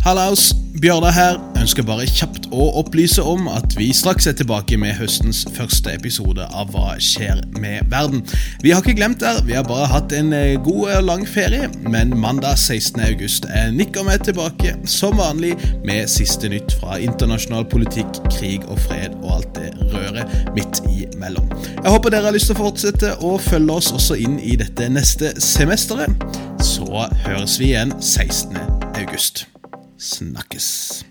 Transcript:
Hallaus, Bjørda her. Ønsker bare kjapt å opplyse om at vi straks er tilbake med høstens første episode av Hva skjer med verden. Vi har ikke glemt det, vi har bare hatt en eh, god og lang ferie, men mandag 16. august er Nick og meg tilbake som vanlig med siste nytt fra internasjonal politikk, krig og fred og alt det røret midt imellom. Jeg håper dere har lyst til å fortsette å følge oss også inn i dette neste semesteret. Så høres vi igjen 16. Snakkes.